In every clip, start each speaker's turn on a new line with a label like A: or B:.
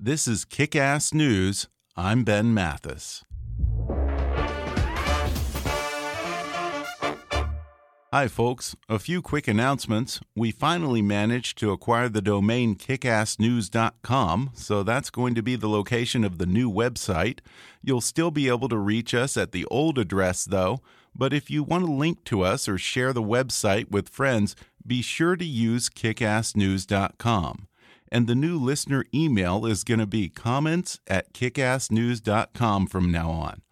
A: This is Kick Ass News. I'm Ben Mathis. Hi, folks. A few quick announcements. We finally managed to acquire the domain kickassnews.com, so that's going to be the location of the new website. You'll still be able to reach us at the old address, though, but if you want to link to us or share the website with friends, be sure to use kickassnews.com. And the new listener email is going to be comments at kickassnews.com from now on.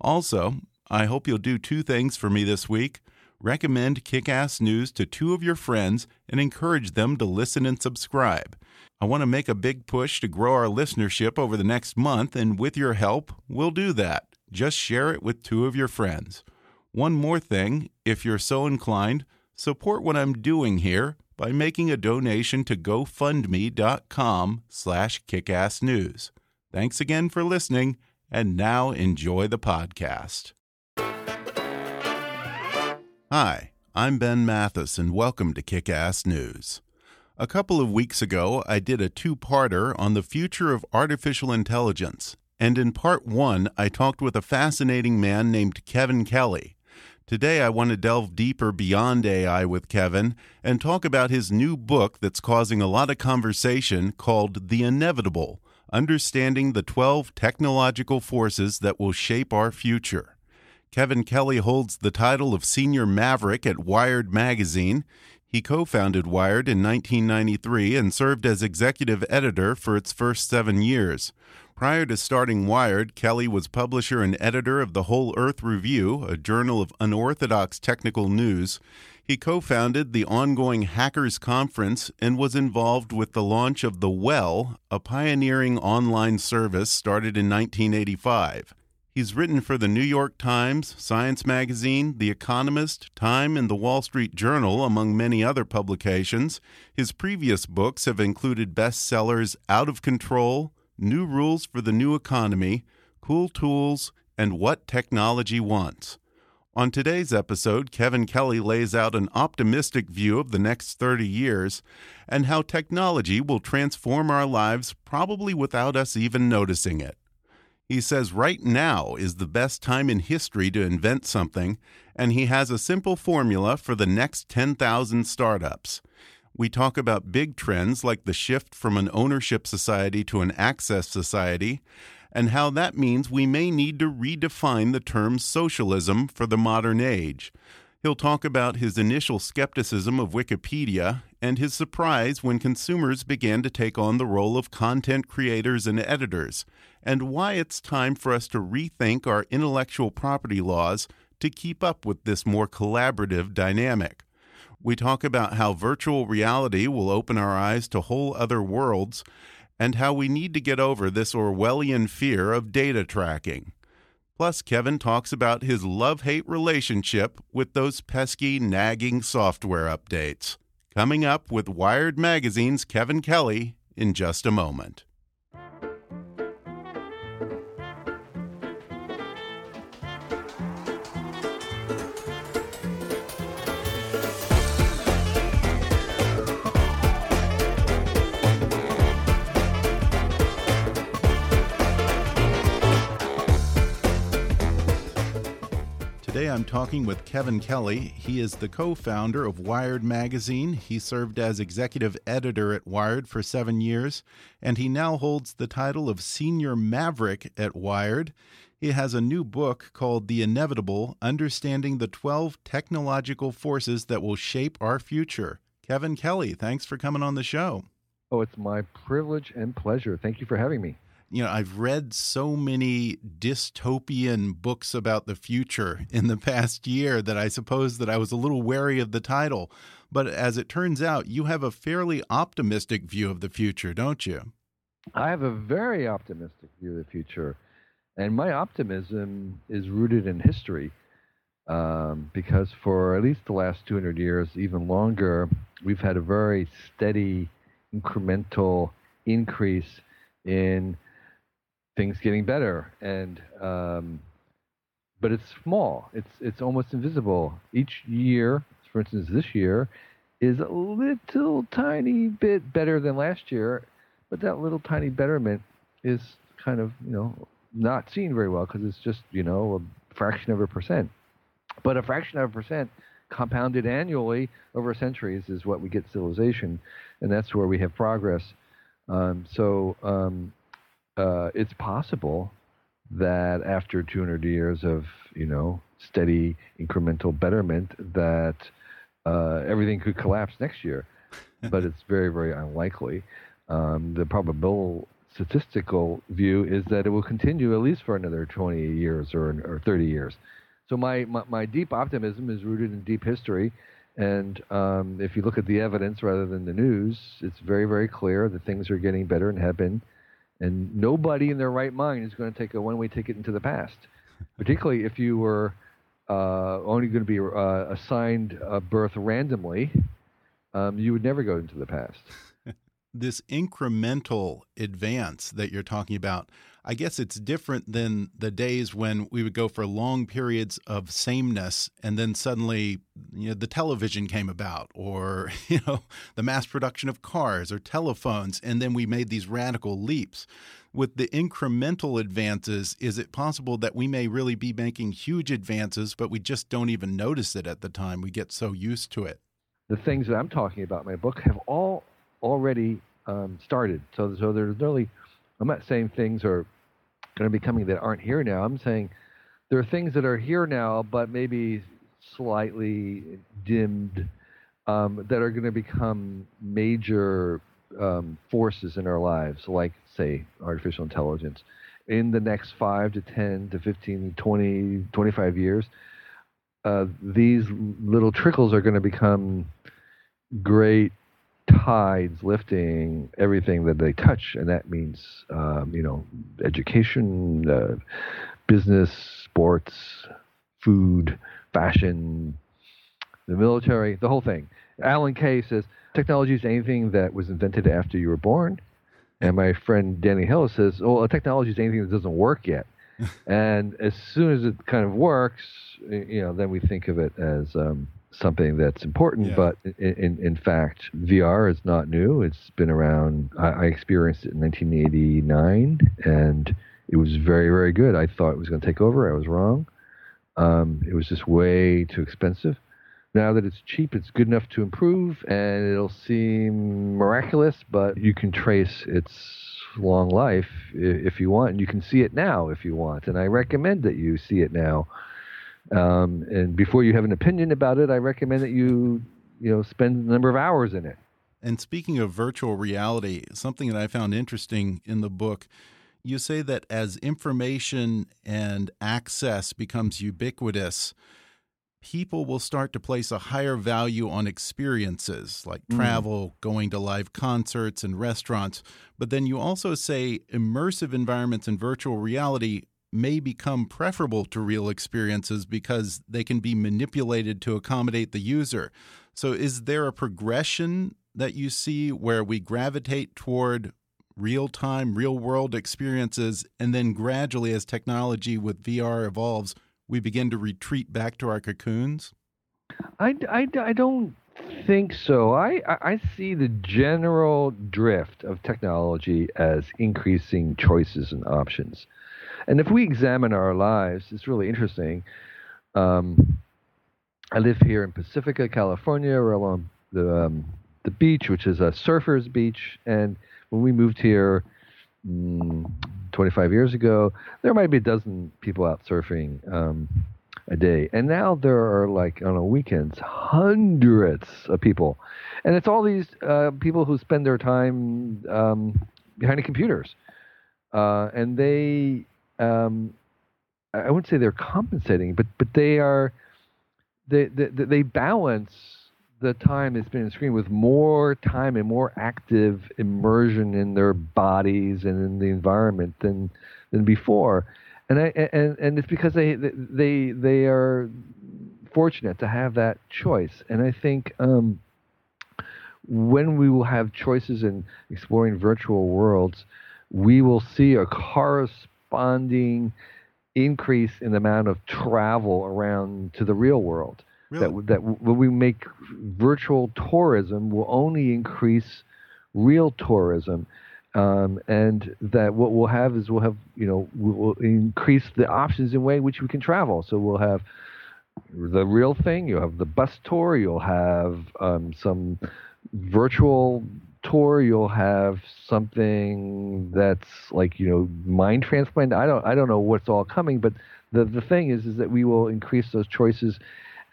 A: Also, I hope you'll do two things for me this week. Recommend Kickass News to two of your friends and encourage them to listen and subscribe. I want to make a big push to grow our listenership over the next month, and with your help, we'll do that. Just share it with two of your friends. One more thing, if you're so inclined, support what I'm doing here by making a donation to gofundme.com slash kickassnews. Thanks again for listening, and now enjoy the podcast. Hi, I'm Ben Mathis, and welcome to Kick-Ass News. A couple of weeks ago, I did a two-parter on the future of artificial intelligence, and in part one, I talked with a fascinating man named Kevin Kelly. Today, I want to delve deeper beyond AI with Kevin and talk about his new book that's causing a lot of conversation called The Inevitable Understanding the 12 Technological Forces That Will Shape Our Future. Kevin Kelly holds the title of Senior Maverick at Wired Magazine. He co founded Wired in 1993 and served as executive editor for its first seven years. Prior to starting Wired, Kelly was publisher and editor of the Whole Earth Review, a journal of unorthodox technical news. He co founded the ongoing Hackers Conference and was involved with the launch of The Well, a pioneering online service started in 1985. He's written for the New York Times, Science Magazine, The Economist, Time, and the Wall Street Journal, among many other publications. His previous books have included bestsellers Out of Control, New Rules for the New Economy, Cool Tools, and What Technology Wants. On today's episode, Kevin Kelly lays out an optimistic view of the next 30 years and how technology will transform our lives probably without us even noticing it. He says right now is the best time in history to invent something, and he has a simple formula for the next 10,000 startups. We talk about big trends like the shift from an ownership society to an access society, and how that means we may need to redefine the term socialism for the modern age. He'll talk about his initial skepticism of Wikipedia and his surprise when consumers began to take on the role of content creators and editors, and why it's time for us to rethink our intellectual property laws to keep up with this more collaborative dynamic. We talk about how virtual reality will open our eyes to whole other worlds and how we need to get over this Orwellian fear of data tracking. Plus, Kevin talks about his love hate relationship with those pesky, nagging software updates. Coming up with Wired Magazine's Kevin Kelly in just a moment. Today I'm talking with Kevin Kelly. He is the co founder of Wired Magazine. He served as executive editor at Wired for seven years, and he now holds the title of Senior Maverick at Wired. He has a new book called The Inevitable Understanding the 12 Technological Forces That Will Shape Our Future. Kevin Kelly, thanks for coming on the show.
B: Oh, it's my privilege and pleasure. Thank you for having me
A: you know, I've read so many dystopian books about the future in the past year that I suppose that I was a little wary of the title. But as it turns out, you have a fairly optimistic view of the future, don't you?
B: I have a very optimistic view of the future. And my optimism is rooted in history. Um, because for at least the last 200 years, even longer, we've had a very steady, incremental increase in things getting better. And um, but it's small. It's it's almost invisible. Each year for instance this year is a little tiny bit better than last year but that little tiny betterment is kind of you know not seen very well because it's just you know a fraction of a percent. But a fraction of a percent compounded annually over centuries is what we get civilization and that's where we have progress. Um, so um, uh, it's possible that after 200 years of you know steady incremental betterment that uh, everything could collapse next year. But it's very very unlikely. Um, the probable statistical view is that it will continue at least for another 20 years or, or 30 years. So my, my, my deep optimism is rooted in deep history. And um, if you look at the evidence rather than the news it's very very clear that things are getting better and have been and nobody in their right mind is going to take a one way ticket into the past, particularly if you were uh, only going to be uh, assigned a birth randomly. Um, you would never go into the past.
A: this incremental advance that you're talking about, I guess it's different than the days when we would go for long periods of sameness and then suddenly you know the television came about or you know the mass production of cars or telephones and then we made these radical leaps. With the incremental advances, is it possible that we may really be making huge advances but we just don't even notice it at the time we get so used to it?
B: The things that I'm talking about in my book have all already um, started. So, so there's really, I'm not saying things are going to be coming that aren't here now. I'm saying there are things that are here now, but maybe slightly dimmed, um, that are going to become major um, forces in our lives, like, say, artificial intelligence. In the next 5 to 10 to 15, 20, 25 years, uh, these little trickles are going to become great tides lifting everything that they touch, and that means um, you know education, uh, business, sports, food, fashion, the military, the whole thing. Alan Kay says technology is anything that was invented after you were born, and my friend Danny Hillis says, "Oh, technology is anything that doesn't work yet." and as soon as it kind of works, you know, then we think of it as um, something that's important, yeah. but in, in, fact, VR is not new. It's been around. I, I, experienced it in 1989, and it was very, very good. I thought it was going to take over. I was wrong. Um, it was just way too expensive. Now that it's cheap, it's good enough to improve, and it'll seem miraculous, but you can trace its long life if you want, and you can see it now if you want. And I recommend that you see it now um, and before you have an opinion about it, I recommend that you you know spend a number of hours in it.
A: And speaking of virtual reality, something that I found interesting in the book, you say that as information and access becomes ubiquitous, people will start to place a higher value on experiences like mm. travel, going to live concerts and restaurants. But then you also say immersive environments and virtual reality may become preferable to real experiences because they can be manipulated to accommodate the user. So, is there a progression that you see where we gravitate toward real time, real world experiences, and then gradually, as technology with VR evolves, we begin to retreat back to our cocoons?
B: I, I, I don't think so. I, I see the general drift of technology as increasing choices and options. And if we examine our lives, it's really interesting. Um, I live here in Pacifica, California, or along the um, the beach, which is a surfers' beach. And when we moved here mm, 25 years ago, there might be a dozen people out surfing um, a day, and now there are like on a weekends hundreds of people, and it's all these uh, people who spend their time um, behind the computers, uh, and they. Um, I wouldn't say they're compensating, but but they are they, they, they balance the time they spend on the screen with more time and more active immersion in their bodies and in the environment than than before. And I and and it's because they they they are fortunate to have that choice. And I think um, when we will have choices in exploring virtual worlds, we will see a corresponding increase in the amount of travel around to the real world.
A: Really?
B: That that when we make virtual tourism will only increase real tourism, um, and that what we'll have is we'll have you know we'll increase the options in way in which we can travel. So we'll have the real thing. You'll have the bus tour. You'll have um, some virtual tour. You'll have something that's like you know mind transplant. I don't I don't know what's all coming, but the the thing is is that we will increase those choices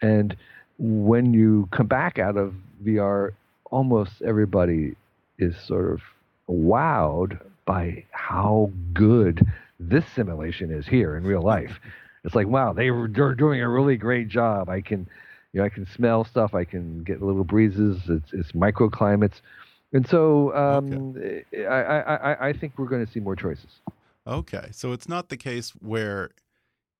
B: and when you come back out of VR, almost everybody is sort of wowed by how good this simulation is here in real life. It's like, wow, they were they're doing a really great job. I can, you know, I can smell stuff. I can get little breezes. It's, it's microclimates, and so um, okay. I, I I think we're going to see more choices.
A: Okay, so it's not the case where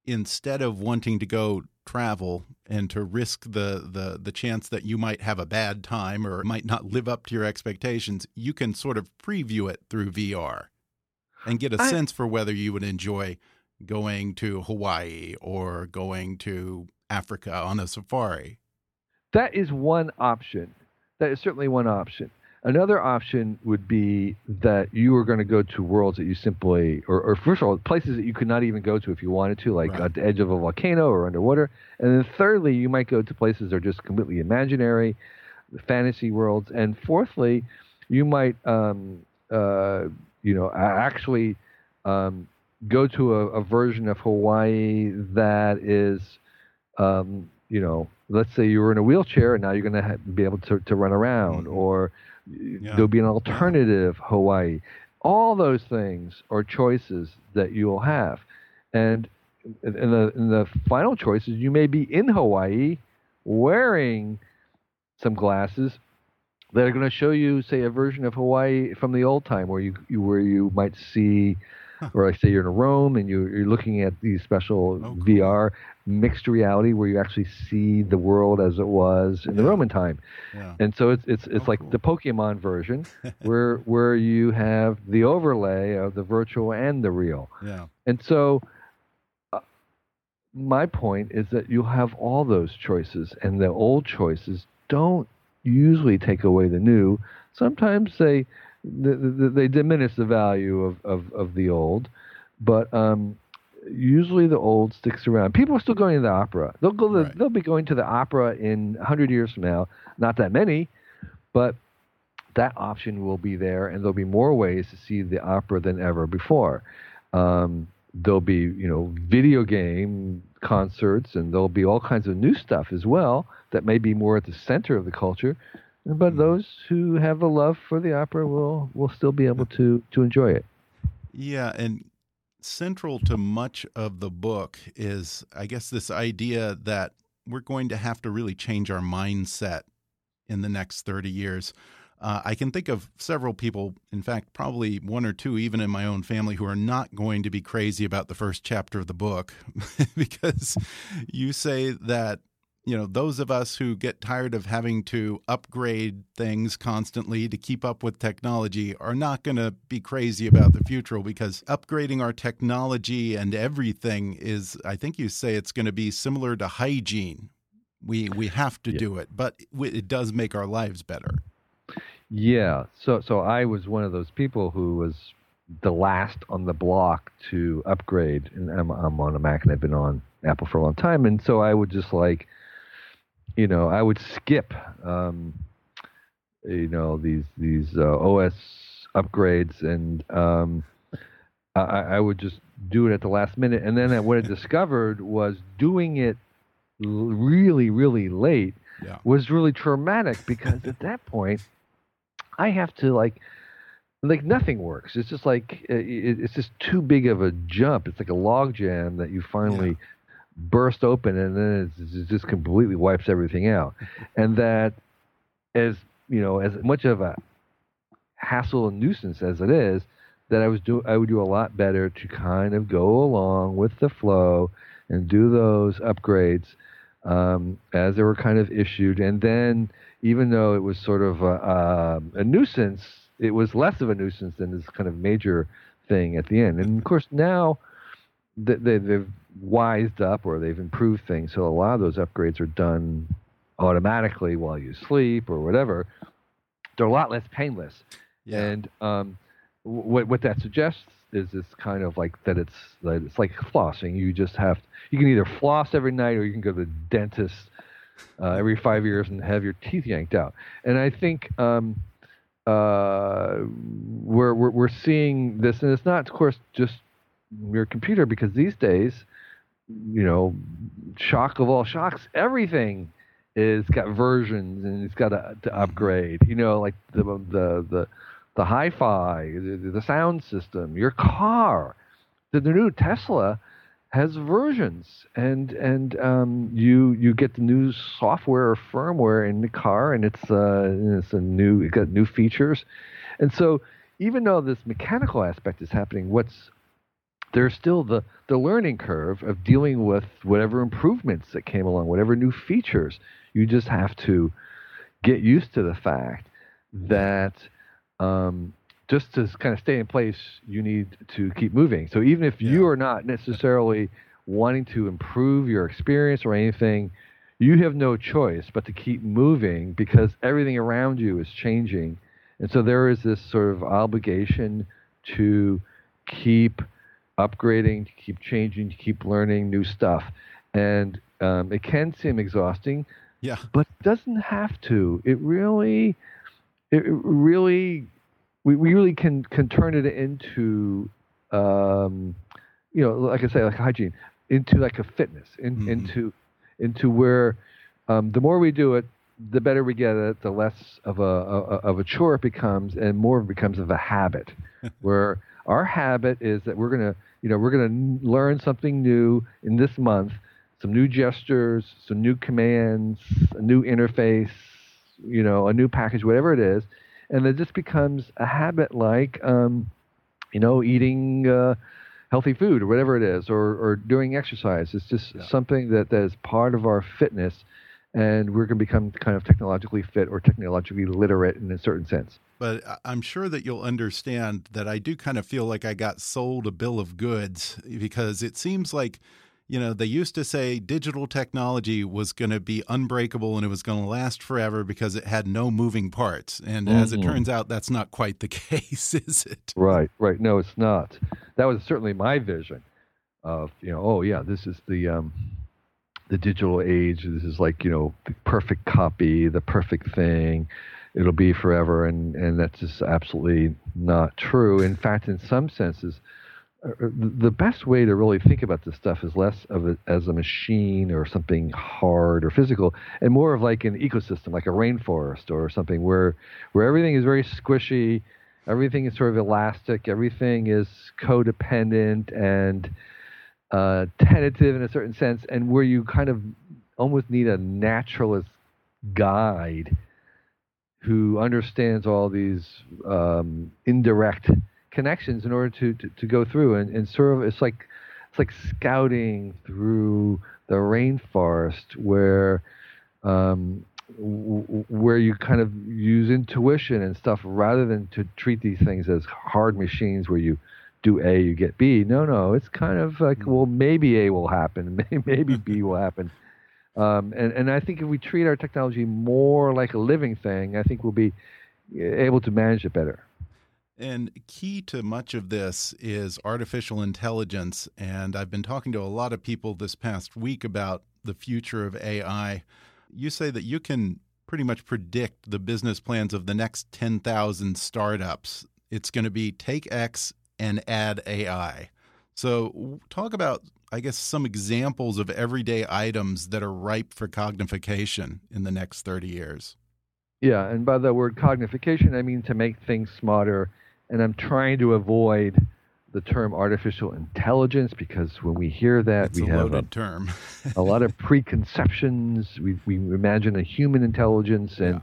A: instead of wanting to go travel and to risk the, the the chance that you might have a bad time or might not live up to your expectations, you can sort of preview it through VR and get a I, sense for whether you would enjoy going to Hawaii or going to Africa on a safari.
B: That is one option. That is certainly one option. Another option would be that you are going to go to worlds that you simply, or, or, first of all, places that you could not even go to if you wanted to, like right. at the edge of a volcano or underwater. And then thirdly, you might go to places that are just completely imaginary, fantasy worlds. And fourthly, you might, um, uh, you know, actually um, go to a, a, version of Hawaii that is, um, you know, let's say you were in a wheelchair and now you're going to be able to, to run around, mm-hmm. or yeah. There'll be an alternative Hawaii. All those things are choices that you'll have, and in the in the final choices, you may be in Hawaii wearing some glasses that are going to show you, say, a version of Hawaii from the old time, where you, you where you might see or I say you're in a Rome and you, are looking at these special oh, cool. VR mixed reality where you actually see the world as it was in yeah. the Roman time. Yeah. And so it's it's it's oh, like cool. the Pokemon version where where you have the overlay of the virtual and the real.
A: Yeah.
B: And so uh, my point is that you'll have all those choices and the old choices don't usually take away the new. Sometimes they the, the, they diminish the value of, of, of the old, but um, usually the old sticks around. People are still going to the opera. They'll go. To, right. They'll be going to the opera in hundred years from now. Not that many, but that option will be there, and there'll be more ways to see the opera than ever before. Um, there'll be you know video game concerts, and there'll be all kinds of new stuff as well that may be more at the center of the culture but mm-hmm. those who have a love for the opera will will still be able to to enjoy it.
A: Yeah, and central to much of the book is, I guess, this idea that we're going to have to really change our mindset in the next 30 years. Uh, I can think of several people, in fact, probably one or two, even in my own family, who are not going to be crazy about the first chapter of the book because you say that you know, those of us who get tired of having to upgrade things constantly to keep up with technology are not going to be crazy about the future because upgrading our technology and everything is, I think you say it's going to be similar to hygiene. We we have to yeah. do it, but it does make our lives better.
B: Yeah. So so I was one of those people who was the last on the block to upgrade. And I'm, I'm on a Mac and I've been on Apple for a long time, and so I would just like, you know, I would skip, um, you know, these these uh, OS upgrades, and um, I, I would just do it at the last minute. And then what I discovered was doing it really, really late
A: Yeah.
B: was really traumatic because at that point, I have to like, like nothing works. It's just like uh, it's just too big of a jump. It's like a log jam that you finally burst open, and then it just completely wipes everything out. and that, as you know, as much of a hassle and nuisance as it is, that I was do I would do a lot better to kind of go along with the flow and do those upgrades um, as they were kind of issued, and then even though it was sort of a, a, a nuisance, it was less of a nuisance than this kind of major thing at the end. And of course now they, they've wised up or they've improved things, so a lot of those upgrades are done automatically while you sleep or whatever. They're a lot less painless.
A: Yeah.
B: And um, what what that suggests is this kind of like that it's that it's like flossing. You just have you can either floss every night or you can go to the dentist uh, every five years and have your teeth yanked out. And I think um, uh, we're, we're we're seeing this, and it's not, of course, just your computer because these days, you know, shock of all shocks, everything is got versions and it's got to, to upgrade. You know, like the the the the hi-fi, the, the sound system, your car, the, the new Tesla has versions, and and um, you you get the new software or firmware in the car, and it's uh, it's a new it got new features, and so even though this mechanical aspect is happening, what's there's still the the learning curve of dealing with whatever improvements that came along, whatever new features. You just have to get used to the fact that um, just to kind of stay in place, you need to keep moving. So even if you are not necessarily wanting to improve your experience or anything, you have no choice but to keep moving because everything around you is changing. And so there is this sort of obligation to keep upgrading, to keep changing, to keep learning new stuff. And um, it can seem exhausting,
A: Yeah.
B: but it doesn't have to. It really, it really, we, we really can can turn it into, um, you know, like I say, like hygiene, into like a fitness, in,
A: Mhm.
B: into into where um, the more we do it, the better we get at it, the less of a, a of a chore it becomes, and more it becomes of a habit, where our habit is that we're gonna, you know, we're gonna learn something new in this month, some new gestures, some new commands, a new interface, you know, a new package, whatever it is, and it just becomes a habit like, um, you know, eating uh, healthy food or whatever it is, or or doing exercise. It's just
A: Yeah.
B: something that, that is part of our fitness, and we're going to become kind of technologically fit or technologically literate in a certain sense.
A: But I'm sure that you'll understand that I do kind of feel like I got sold a bill of goods because it seems like, you know, they used to say digital technology was going to be unbreakable and it was going to last forever because it had no moving parts. And as it
B: Mhm.
A: turns out, that's not quite the case, is it?
B: Right, right. No, it's not. That was certainly my vision of, you know, oh yeah, this is the um, the digital age. This is like, you know, the perfect copy, the perfect thing. It'll be forever, and and that's just absolutely not true. In fact, in some senses, uh, uh, the best way to really think about this stuff is less of it as a machine or something hard or physical, and more of like an ecosystem, like a rainforest or something where where everything is very squishy, everything is sort of elastic, everything is codependent and uh, tentative in a certain sense, and where you kind of almost need a naturalist guide who understands all these um, indirect connections in order to, to, to go through and, and sort of it's like it's like scouting through the rainforest where um, w- where you kind of use intuition and stuff rather than to treat these things as hard machines where you do A, you get B. No, no, it's kind of like, well, maybe A will happen, maybe B will happen. Um, and, and I think if we treat our technology more like a living thing, I think we'll be able to manage it better.
A: And key to much of this is artificial intelligence. And I've been talking to a lot of people this past week about the future of AI. You say that you can pretty much predict the business plans of the next 10,000 startups. It's going to be take X and add AI. So, talk about, I guess, some examples of everyday items that are ripe for cognification in the next 30 years.
B: Yeah, and by the word cognification, I mean to make things smarter and I'm trying to avoid the term artificial intelligence because when we hear that,
A: it's
B: we
A: a
B: have
A: a, term.
B: a lot of preconceptions. We, we imagine a human intelligence, and
A: yeah.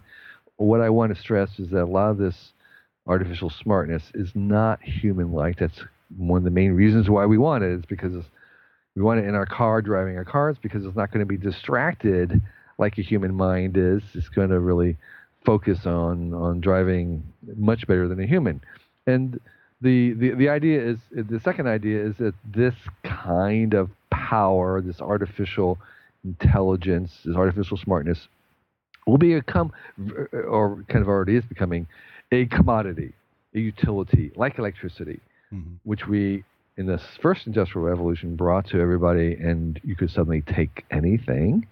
B: what I want to stress is that a lot of this artificial smartness is not human-like. That's one of the main reasons why we want it. it. Is because we want it in our car, driving our cars, because it's not going to be distracted like a human mind is. It's going to really focus on on driving much better than a human. And the, the, the idea is the second idea is that this kind of power, this artificial intelligence, this artificial smartness, will become, or kind of already is becoming, a commodity, a utility, like electricity, mm-hmm. which we in this first industrial revolution brought to everybody, and you could suddenly take anything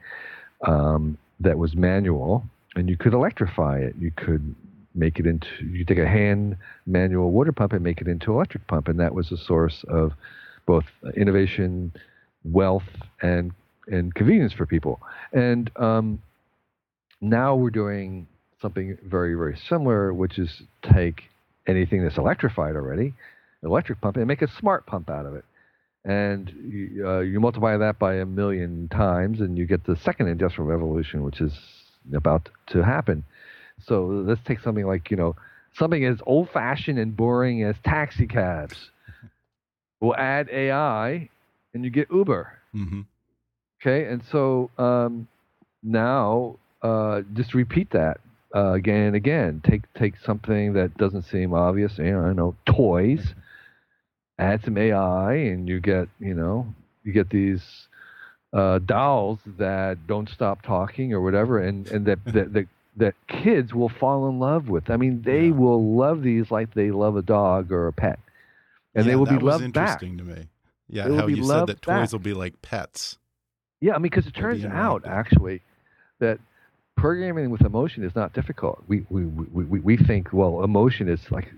B: um, that was manual and you could electrify it. You could make it into you take a hand manual water pump and make it into an electric pump and that was a source of both innovation wealth and and convenience for people and um, now we're doing something very very similar which is take anything that's electrified already electric pump and make a smart pump out of it and you, uh, you multiply that by a million times and you get the second industrial revolution which is about to happen so let's take something like, you know, something as old fashioned and boring as taxi cabs. we'll add AI and you get Uber.
A: Mm-hmm.
B: Okay. And so um, now uh, just repeat that uh, again and again. Take, take something that doesn't seem obvious, you know, I know, toys, add some AI, and you get, you know, you get these uh, dolls that don't stop talking or whatever, and, and that, that, that that kids will fall in love with. I mean, they yeah. will love these like they love a dog or a pet, and
A: yeah,
B: they will
A: be
B: loved back.
A: Interesting to me. Yeah, how you said that toys will be like pets.
B: Yeah, I mean, because it turns out actually that programming with emotion is not difficult. We we, we, we, think well, emotion is like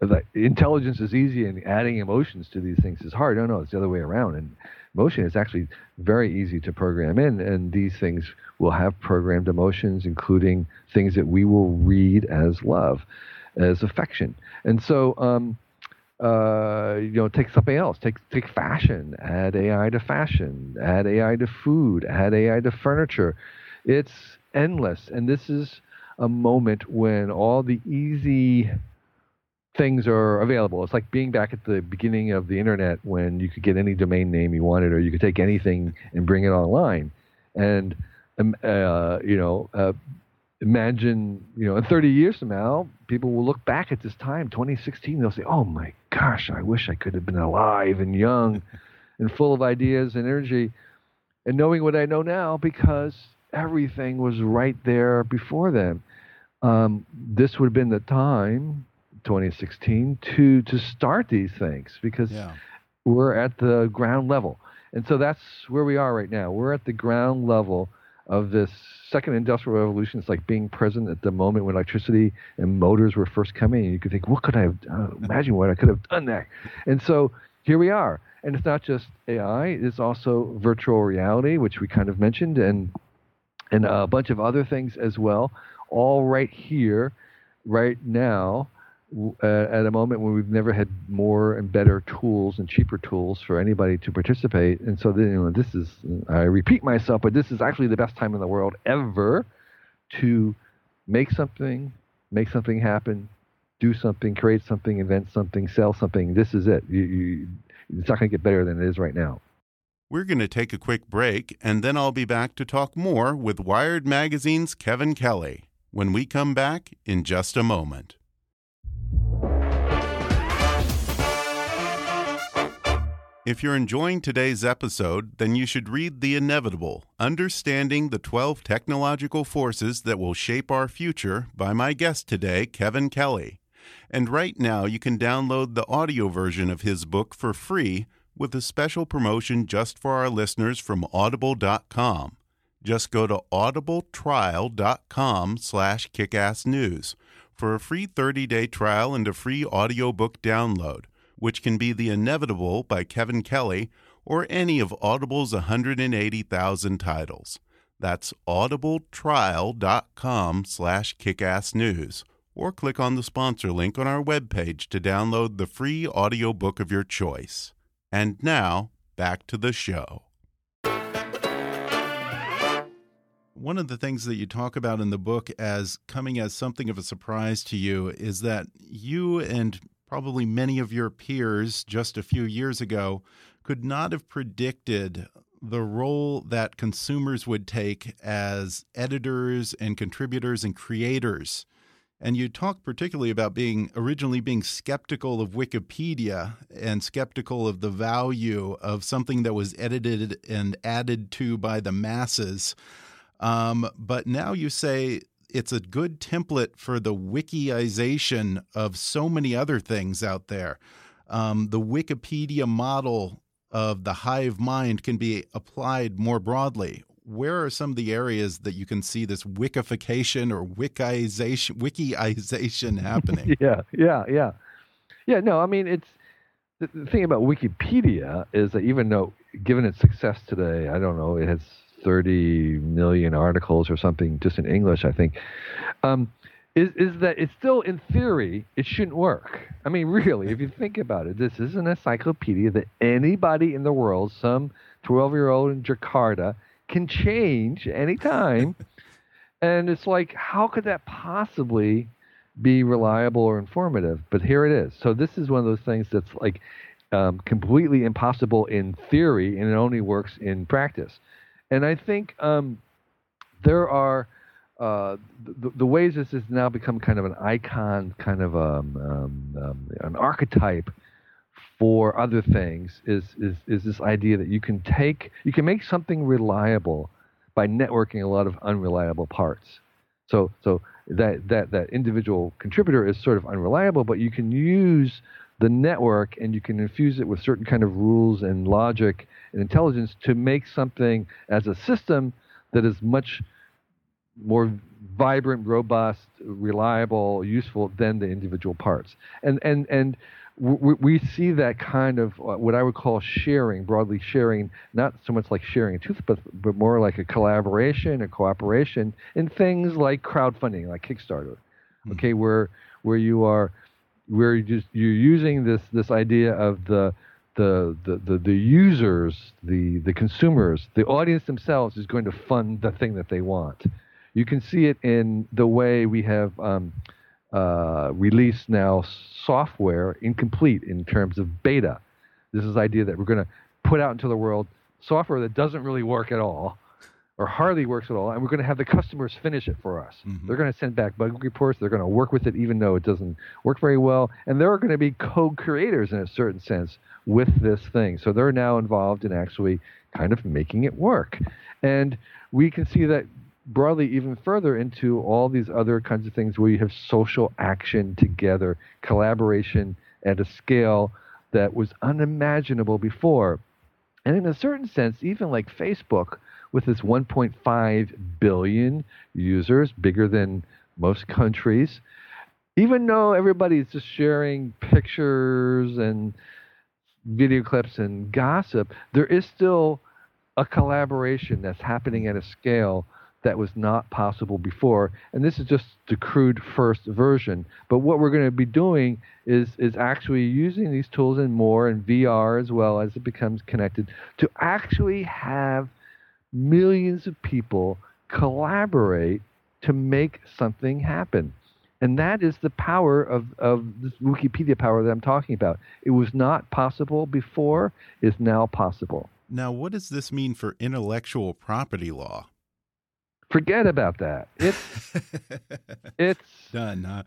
B: like intelligence is easy and adding emotions to these things is hard. No, no, it's the other way around. And emotion is actually very easy to program in, and these things will have programmed emotions, including things that we will read as love, as affection. And so, um, uh, you know, take something else. Take take fashion. Add AI to fashion. Add AI to food. Add AI to furniture. It's endless, and this is a moment when all the easy things are available. It's like being back at the beginning of the internet when you could get any domain name you wanted, or you could take anything and bring it online. And um, uh, you know, uh, imagine you know, in 30 years from now, people will look back at this time, 2016. They'll say, "Oh my gosh, I wish I could have been alive and young, and full of ideas and energy, and knowing what I know now because everything was right there before them." Um, this would have been the time 2016 to to start these things because
A: yeah.
B: we're at the ground level. And so that's where we are right now. We're at the ground level of this second industrial revolution. It's like being present at the moment when electricity and motors were first coming. And you could think, what could I have uh, imagine what I could have done there? And so here we are. And it's not just AI, it's also virtual reality, which we kind of mentioned, and and a bunch of other things as well, all right here, right now, uh, at a moment when we've never had more and better tools and cheaper tools for anybody to participate. And so, you know, this is, I repeat myself, but this is actually the best time in the world ever to make something, make something happen, do something, create something, invent something, sell something. This is it. You, you, it's not going to get better than it is right now.
A: We're going to take a quick break, and then I'll be back to talk more with Wired Magazine's Kevin Kelly when we come back in just a moment. If you're enjoying today's episode, then you should read The Inevitable Understanding the 12 Technological Forces That Will Shape Our Future by my guest today, Kevin Kelly. And right now, you can download the audio version of his book for free with a special promotion just for our listeners from audible.com. Just go to audibletrial.com slash kickassnews for a free 30-day trial and a free audiobook download, which can be The Inevitable by Kevin Kelly or any of Audible's 180,000 titles. That's audibletrial.com slash kickassnews or click on the sponsor link on our webpage to download the free audiobook of your choice. And now, back to the show. One of the things that you talk about in the book as coming as something of a surprise to you is that you and probably many of your peers just a few years ago could not have predicted the role that consumers would take as editors and contributors and creators. And you talk particularly about being originally being skeptical of Wikipedia and skeptical of the value of something that was edited and added to by the masses. Um, but now you say it's a good template for the wikiization of so many other things out there. Um, the Wikipedia model of the hive mind can be applied more broadly. Where are some of the areas that you can see this wikification or wikiization, wikiization happening?
B: yeah, yeah, yeah, yeah. No, I mean it's the, the thing about Wikipedia is that even though, given its success today, I don't know, it has 30 million articles or something just in English, I think. Um, is, is that it's still in theory it shouldn't work. I mean, really, if you think about it, this is an encyclopedia that anybody in the world, some 12 year old in Jakarta, can change anytime. and it's like, how could that possibly be reliable or informative? But here it is. So this is one of those things that's like um, completely impossible in theory, and it only works in practice. And I think um, there are uh, the, the, ways this has now become kind of an icon, kind of um, um, um, an archetype for other things is, is is this idea that you can take you can make something reliable by networking a lot of unreliable parts. So so that that that individual contributor is sort of unreliable, but you can use the network and you can infuse it with certain kind of rules and logic and intelligence to make something as a system that is much more vibrant, robust, reliable, useful than the individual parts. And and and we, we see that kind of uh, what I would call sharing, broadly sharing, not so much like sharing a toothpaste, but more like a collaboration, a cooperation in things like crowdfunding, like Kickstarter. Mm-hmm. Okay, where where you are where you just you're using this this idea of the the, the, the, the users, the, the consumers, the audience themselves is going to fund the thing that they want. You can see it in the way we have um, uh, released now software incomplete in terms of beta. This is the idea that we're going to put out into the world software that doesn't really work at all or hardly works at all, and we're going to have the customers finish it for us. Mm-hmm. They're going to send back bug reports. They're going to work with it even though it doesn't work very well, and they're going to be co-creators in a certain sense with this thing. So they're now involved in actually kind of making it work, and we can see that broadly even further into all these other kinds of things where you have social action together, collaboration at a scale that was unimaginable before. And in a certain sense, even like Facebook, with its 1.5 billion users, bigger than most countries, even though everybody's just sharing pictures and video clips and gossip, there is still a collaboration that's happening at a scale that was not possible before. And this is just the crude first version. But what we're going to be doing is is actually using these tools and more and VR as well as it becomes connected to actually have millions of people collaborate to make something happen. And that is the power of, of this Wikipedia power that I'm talking about. It was not possible before, is now possible.
A: Now, what does this mean for intellectual property law?
B: Forget about that. It's it's
A: done. Huh?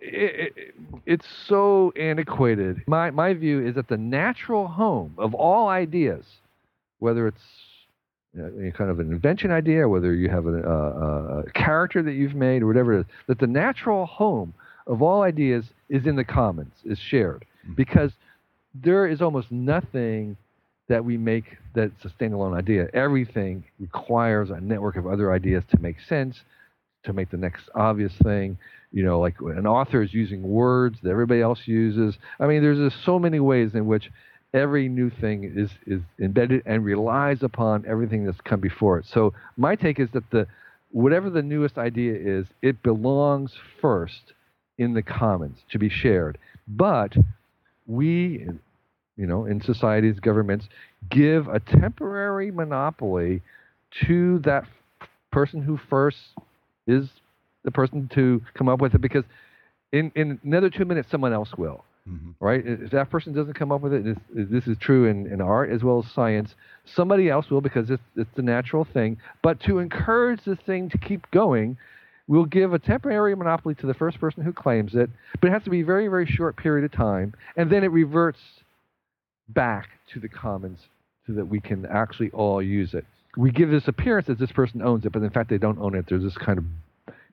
B: It, it, it's so antiquated. My my view is that the natural home of all ideas, whether it's you know, any kind of an invention idea, whether you have a, a, a, character that you've made or whatever it is, that the natural home of all ideas is in the commons, is shared,
A: Mhm.
B: because there is almost nothing that we make that's a standalone idea. Everything requires a network of other ideas to make sense, to make the next obvious thing. You know, like an author is using words that everybody else uses. I mean, there's just so many ways in which every new thing is is embedded and relies upon everything that's come before it. So my take is that the whatever the newest idea is, it belongs first in the commons to be shared. But we, you know, in societies, governments, give a temporary monopoly to that person who first is the person to come up with it because in, in another two minutes, someone else will
A: Mhm.
B: right? If that person doesn't come up with it, this, this is true in, in art as well as science. Somebody else will because it's, it's the natural thing. But to encourage the thing to keep going, we'll give a temporary monopoly to the first person who claims it, but it has to be a very, very short period of time, and then it reverts back to the commons so that we can actually all use it. We give this appearance that this person owns it, but in fact they don't own it. There's this kind of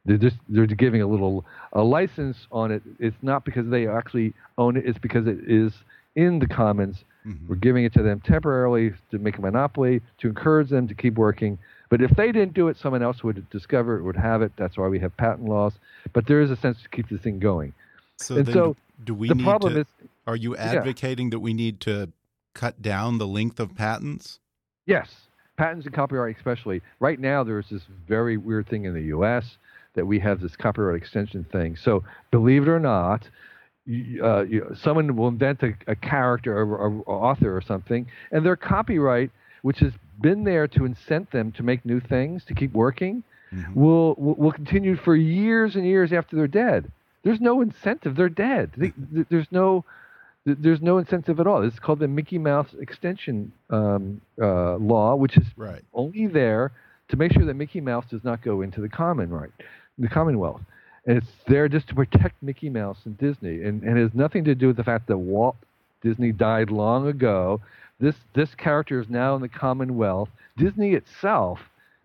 B: they're just they're giving a little a license on it. It's not because they actually own it. It's because it is in the commons.
A: Mhm.
B: We're giving it to them temporarily to make a monopoly to encourage them to keep working. But if they didn't do it, someone else would discover it, would have it. That's why we have patent laws. But there is a sense to keep this thing going.
A: So
B: And so
A: do we
B: the
A: need
B: problem
A: to?
B: is,
A: are you advocating that we need to cut down the length of patents?
B: yes, patents and copyright especially. Right now, there's this very weird thing in the U.S. that we have this copyright extension thing. So believe it or not, you, uh, you, someone will invent a, a character or, or, or author or something, and their copyright, which has been there to incent them to make new things, to keep working,
A: Mhm.
B: will, will will continue for years and years after they're dead. There's no incentive. They're dead. They, there's no there's no incentive at all. This is called the Mickey Mouse extension um, uh, law, which is
A: Right.
B: only there to make sure that Mickey Mouse does not go into the common right, the Commonwealth. And it's there just to protect Mickey Mouse and Disney. And, and it has nothing to do with the fact that Walt Disney died long ago. This this character is now in the Commonwealth. Disney itself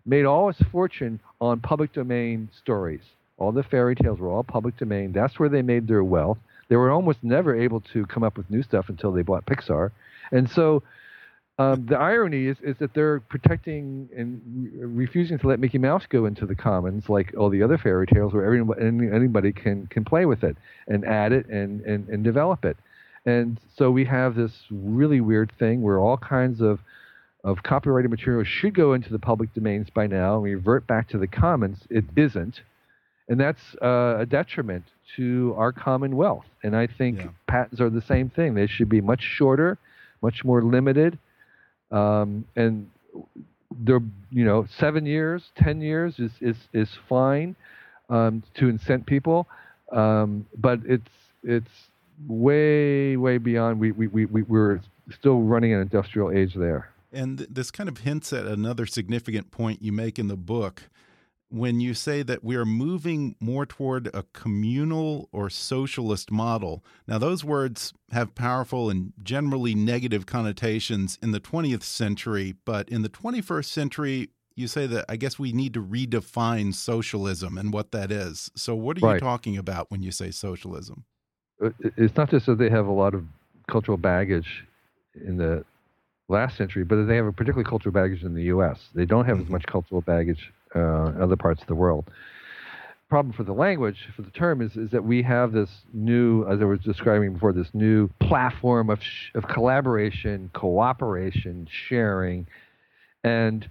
B: made all its fortune on public domain stories. All the fairy tales were all public domain. That's where they made their wealth. They were almost never able to come up with new stuff until they bought Pixar. And so um, the irony is, is that they're protecting and re- refusing to let Mickey Mouse go into the commons like all the other fairy tales where everybody, anybody can, can play with it and add it and, and, and develop it. And so we have this really weird thing where all kinds of, of copyrighted material should go into the public domains by now and revert back to the commons. It isn't. And that's uh, a detriment to our commonwealth. And I think
A: Yeah.
B: patents are the same thing. They should be much shorter, much more limited. Um, and they're, you know, seven years, 10 years is, is, is fine um, to incent people. Um, but it's, it's way, way beyond. We, we, we, we, we're still running an industrial age there.
A: And this kind of hints at another significant point you make in the book when you say that we are moving more toward a communal or socialist model. Now, those words have powerful and generally negative connotations in the 20th century, but in the 21st century, you say that I guess we need to redefine socialism and what that is. So, what are you talking about when you say socialism?
B: Uh, it's not just that they have a lot of cultural baggage in the last century, but they have a particular cultural baggage in the U.S. They don't have as
A: Mhm.
B: much cultural baggage uh, other parts of the world. Problem for the language, for the term, is, is that we have this new, as I was describing before, this new platform of, sh- of collaboration, cooperation, sharing, and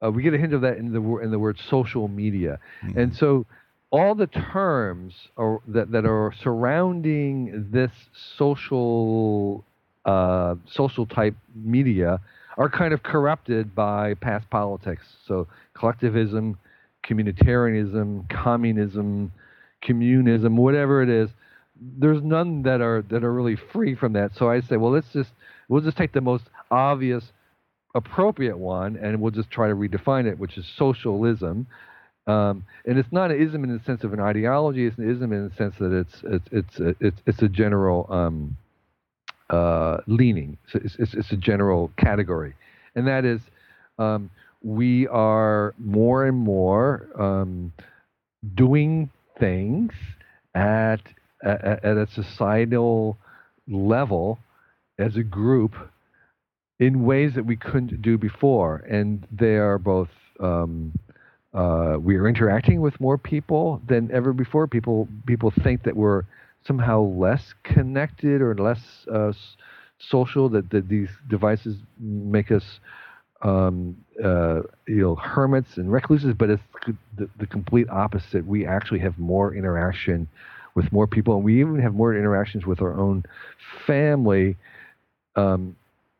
B: uh, we get a hint of that in the in the word social media. And so all the terms are, that, that are surrounding this social uh, social type media are kind of corrupted by past politics. So collectivism, communitarianism, communism, communism, whatever it is, there's none that are that are really free from that. So I say, well, let's just we'll just take the most obvious appropriate one and we'll just try to redefine it, which is socialism. Um, and it's not an ism in the sense of an ideology. It's an ism in the sense that it's it's it's a, it's, it's a general um, uh, leaning. So it's, it's, it's a general category, and that is um, we are more and more um, doing things at, at, at a societal level as a group in ways that we couldn't do before. And they are both, um, uh, we are interacting with more people than ever before. People, people think that we're somehow less connected or less uh, social, that, that these devices make us um, uh, you know, hermits and recluses, but it's the, the, complete opposite. We actually have more interaction with more people, and we even have more interactions with our own family um,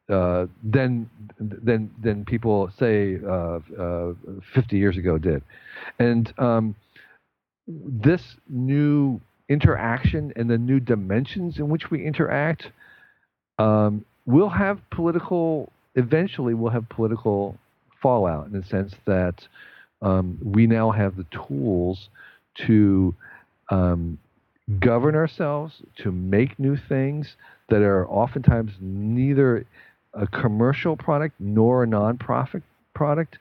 B: uh, than than than people say uh, uh 50 years ago did. And um, this new interaction and the new dimensions in which we interact um, will have political eventually we'll have political fallout in the sense that um, we now have the tools to um, govern ourselves, to make new things that are oftentimes neither a commercial product nor a nonprofit product.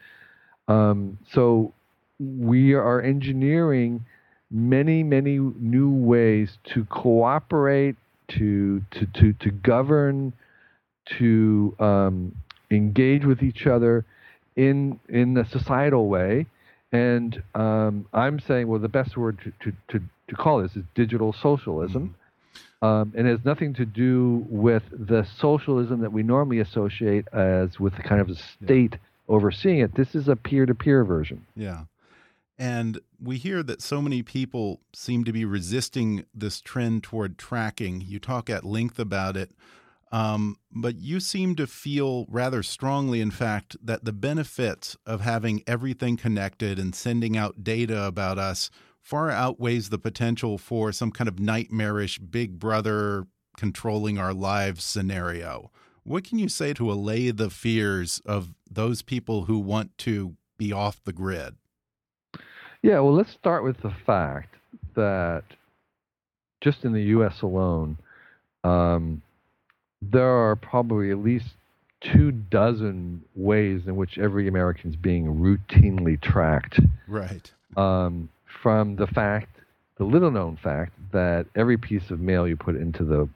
B: Um, so we are engineering many, many new ways to cooperate, to to to, to govern, to um, engage with each other in in a societal way. And um, I'm saying, well, the best word to, to, to, to call this is digital socialism. Mm-hmm. Um, and it has nothing to do with the socialism that we normally associate as with the kind of a state yeah. overseeing it. This is a peer to peer version.
A: Yeah. And we hear that so many people seem to be resisting this trend toward tracking. You talk at length about it. Um, but you seem to feel rather strongly, in fact, that the benefits of having everything connected and sending out data about us far outweighs the potential for some kind of nightmarish big brother controlling our lives scenario. What can you say to allay the fears of those people who want to be off the grid?
B: Yeah, well, let's start with the fact that just in the U.S. alone, um, there are probably at least two dozen ways in which every American is being routinely tracked.
A: Right.
B: Um, from the fact, the little known fact, that every piece of mail you put into the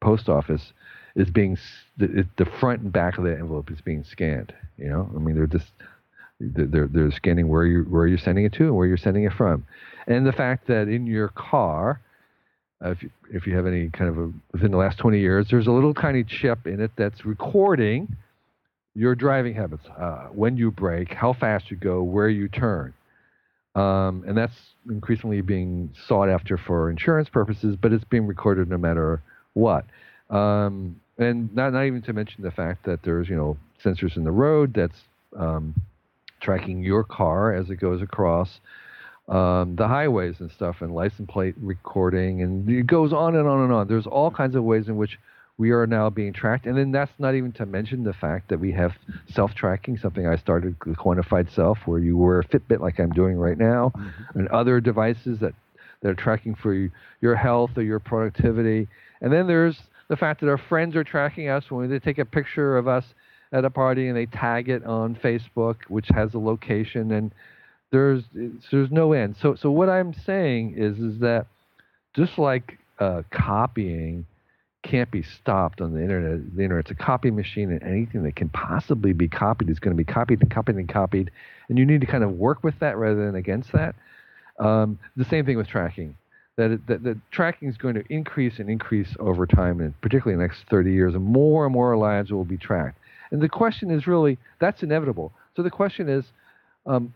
B: post office is being the, the front and back of the envelope is being scanned. You know, I mean, they're just they're they're scanning where you where you're sending it to and where you're sending it from, and the fact that in your car uh, if, you, if you have any kind of a, within the last 20 years, there's a little tiny chip in it that's recording your driving habits, uh, when you brake, how fast you go, where you turn. Um, and that's increasingly being sought after for insurance purposes, but it's being recorded no matter what. Um, and not, not even to mention the fact that there's, you know, sensors in the road that's um, tracking your car as it goes across um, the highways and stuff and license plate recording and it goes on and on and on. There's all kinds of ways in which we are now being tracked. And then that's not even to mention the fact that we have self tracking, something I started, the quantified self, where you wear a Fitbit like I'm doing right now, mm-hmm. and other devices that, that are tracking for you, your health or your productivity. And then there's the fact that our friends are tracking us when they take a picture of us at a party and they tag it on Facebook, which has a location. And there's there's no end. So so what I'm saying is is that just like uh, copying can't be stopped on the internet. The internet's a copy machine, and anything that can possibly be copied is going to be copied and copied and copied. And you need to kind of work with that rather than against that. Um, the same thing with tracking. That, that, that tracking is going to increase and increase over time, and particularly in the next 30 years, and more and more lives will be tracked. And the question is really that's inevitable. So the question is, um,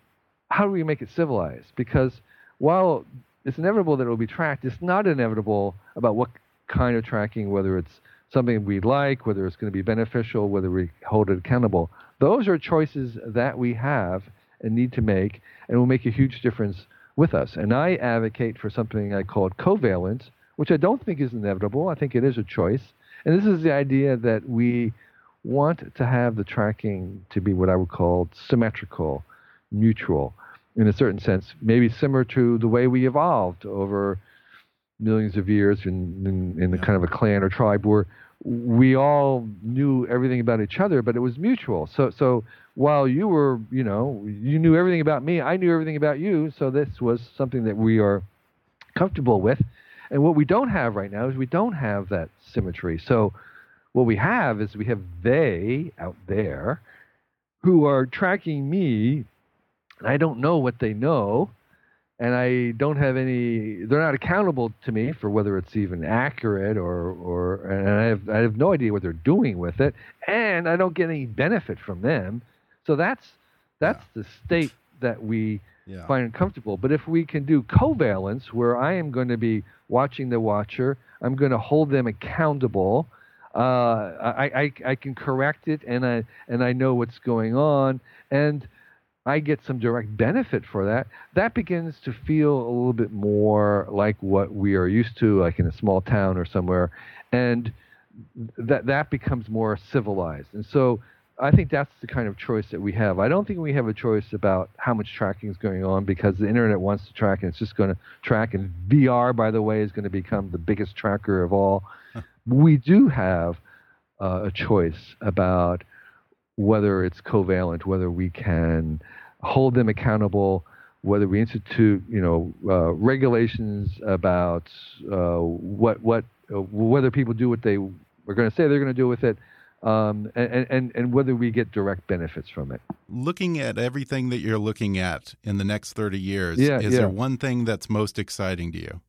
B: how do we make it civilized? Because while it's inevitable that it will be tracked, it's not inevitable about what kind of tracking, whether it's something we like, whether it's going to be beneficial, whether we hold it accountable. Those are choices that we have and need to make, and will make a huge difference with us. And I advocate for something I call coveillance, which I don't think is inevitable. I think it is a choice. And this is the idea that we want to have the tracking to be what I would call symmetrical, mutual in a certain sense, maybe similar to the way we evolved over millions of years in, in, in the kind of a clan or tribe where we all knew everything about each other, but it was mutual. So, so while you were, you know, you knew everything about me, I knew everything about you. So this was something that we are comfortable with. And what we don't have right now is we don't have that symmetry. So what we have is we have they out there who are tracking me, and I don't know what they know, and I don't have any. They're not accountable to me for whether it's even accurate or or, and I have I have no idea what they're doing with it, and I don't get any benefit from them. So that's that's yeah. the state that we yeah. find uncomfortable. But if we can do coveillance, where I am going to be watching the watcher, I'm going to hold them accountable uh, I, I, I can correct it and I and I know what's going on and I get some direct benefit for that. That begins to feel a little bit more like what we are used to, like in a small town or somewhere, and that that becomes more civilized. And so I think that's the kind of choice that we have. I don't think we have a choice about how much tracking is going on because the internet wants to track and it's just going to track. And VR, by the way, is going to become the biggest tracker of all we do have uh, a choice about whether it's covalent, whether we can hold them accountable, whether we institute, you know, uh, regulations about uh, what what uh, whether people do what they are going to say they're going to do with it, um, and, and and whether we get direct benefits from it.
A: Looking at everything that you're looking at in the next 30 years, yeah, is yeah. there one thing that's most exciting to you?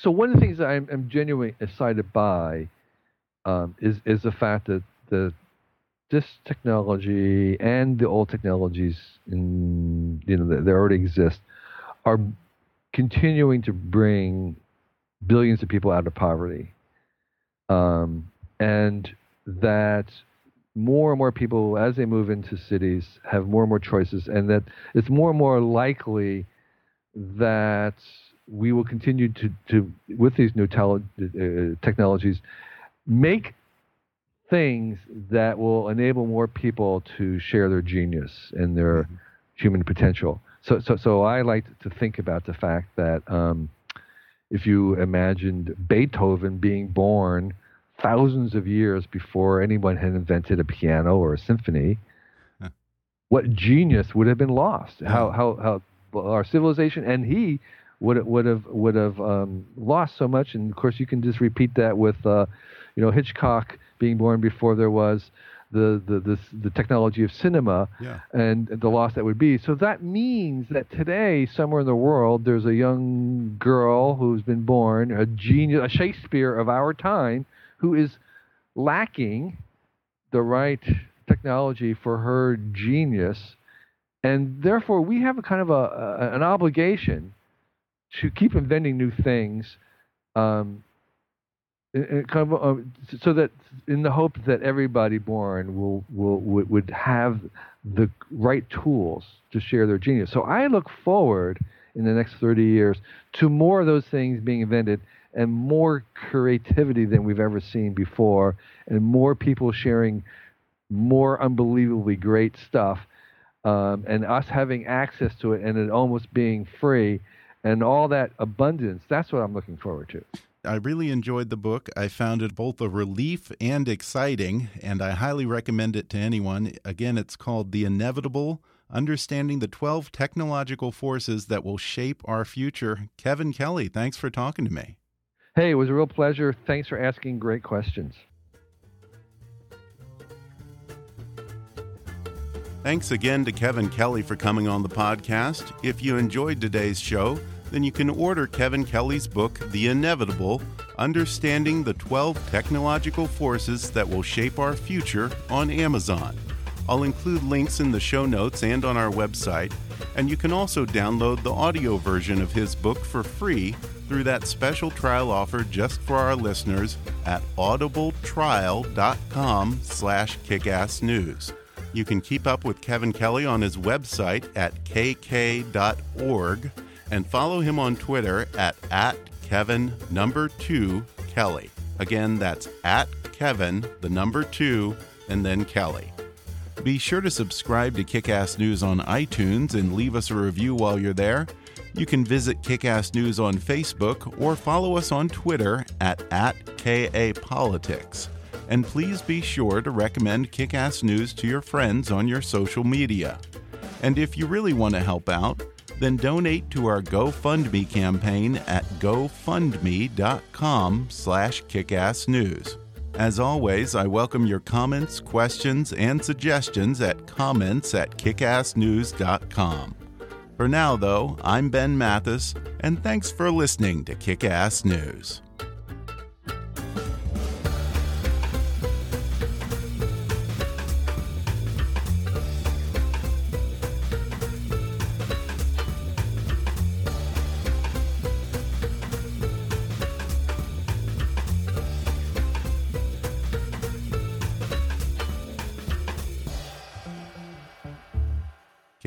B: So, one of the things that I'm, I'm genuinely excited by um, is is the fact that the this technology and the old technologies in you know that, that already exist are continuing to bring billions of people out of poverty, um, and that more and more people, as they move into cities, have more and more choices, and that it's more and more likely that we will continue to, to with these new tele, uh, technologies, make things that will enable more people to share their genius and their mm-hmm. human potential. So, so, so I like to think about the fact that um, if you imagined Beethoven being born thousands of years before anyone had invented a piano or a symphony, huh. what genius would have been lost? How, how, how our civilization and he would would have would have um, lost so much. And of course, you can just repeat that with, uh, you know, Hitchcock being born before there was the the the, the technology of cinema yeah. and the loss that would be. So that means that today, somewhere in the world, there's a young girl who's been born, a genius, a Shakespeare of our time, who is lacking the right technology for her genius. And therefore, we have a kind of a, a an obligation to keep inventing new things, um, kind of, uh, so that in the hope that everybody born will will would have the right tools to share their genius. So I look forward in the next 30 years to more of those things being invented and more creativity than we've ever seen before and more people sharing more unbelievably great stuff um, and us having access to it and it almost being free and all that abundance. That's what I'm looking forward to.
A: I really enjoyed the book. I found it both a relief and exciting, and I highly recommend it to anyone. Again, it's called The Inevitable Understanding the 12 Technological Forces That Will Shape Our Future. Kevin Kelly, thanks for talking to me.
B: Hey, it was a real pleasure. Thanks for asking great questions.
A: Thanks again to Kevin Kelly for coming on the podcast. If you enjoyed today's show, then you can order Kevin Kelly's book, The Inevitable Understanding the 12 Technological Forces That Will Shape Our Future, on Amazon. I'll include links in the show notes and on our website, and you can also download the audio version of his book for free through that special trial offer just for our listeners at audibletrial.com slash kickassnews. You can keep up with Kevin Kelly on his website at kk.org and follow him on Twitter at, at Kevin number two Kelly. Again, that's at Kevin, the number two, and then Kelly. Be sure to subscribe to Kickass News on iTunes and leave us a review while you're there. You can visit Kickass News on Facebook or follow us on Twitter at, at KAPolitics and please be sure to recommend Kickass News to your friends on your social media. And if you really want to help out, then donate to our GoFundMe campaign at gofundme.com slash kickassnews. As always, I welcome your comments, questions, and suggestions at comments at kickassnews.com. For now, though, I'm Ben Mathis, and thanks for listening to Kickass News.